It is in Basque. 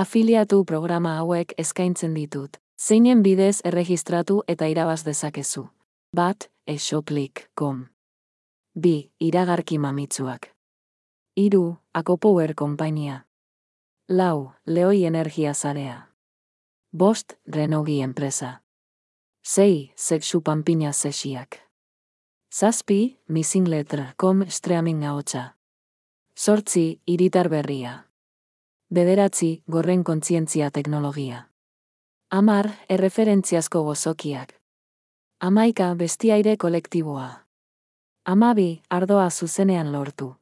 Afiliatu programa hauek eskaintzen ditut. Zeinen bidez erregistratu eta irabaz dezakezu. Bat, eshoplik.com. Bi, iragarki mamitsuak. Iru, Akopower konpainia. Lau, Leoi Energia Zarea. Bost, Renogi enpresa. Sei, Sexu Pampina Sesiak. Zazpi, missingletter.com streaming ahotsa. Sortzi, iritar berria. Bederatzi, gorren kontzientzia teknologia. Amar, erreferentziazko gozokiak. Amaika, bestiaire kolektiboa. Amabi, ardoa zuzenean lortu.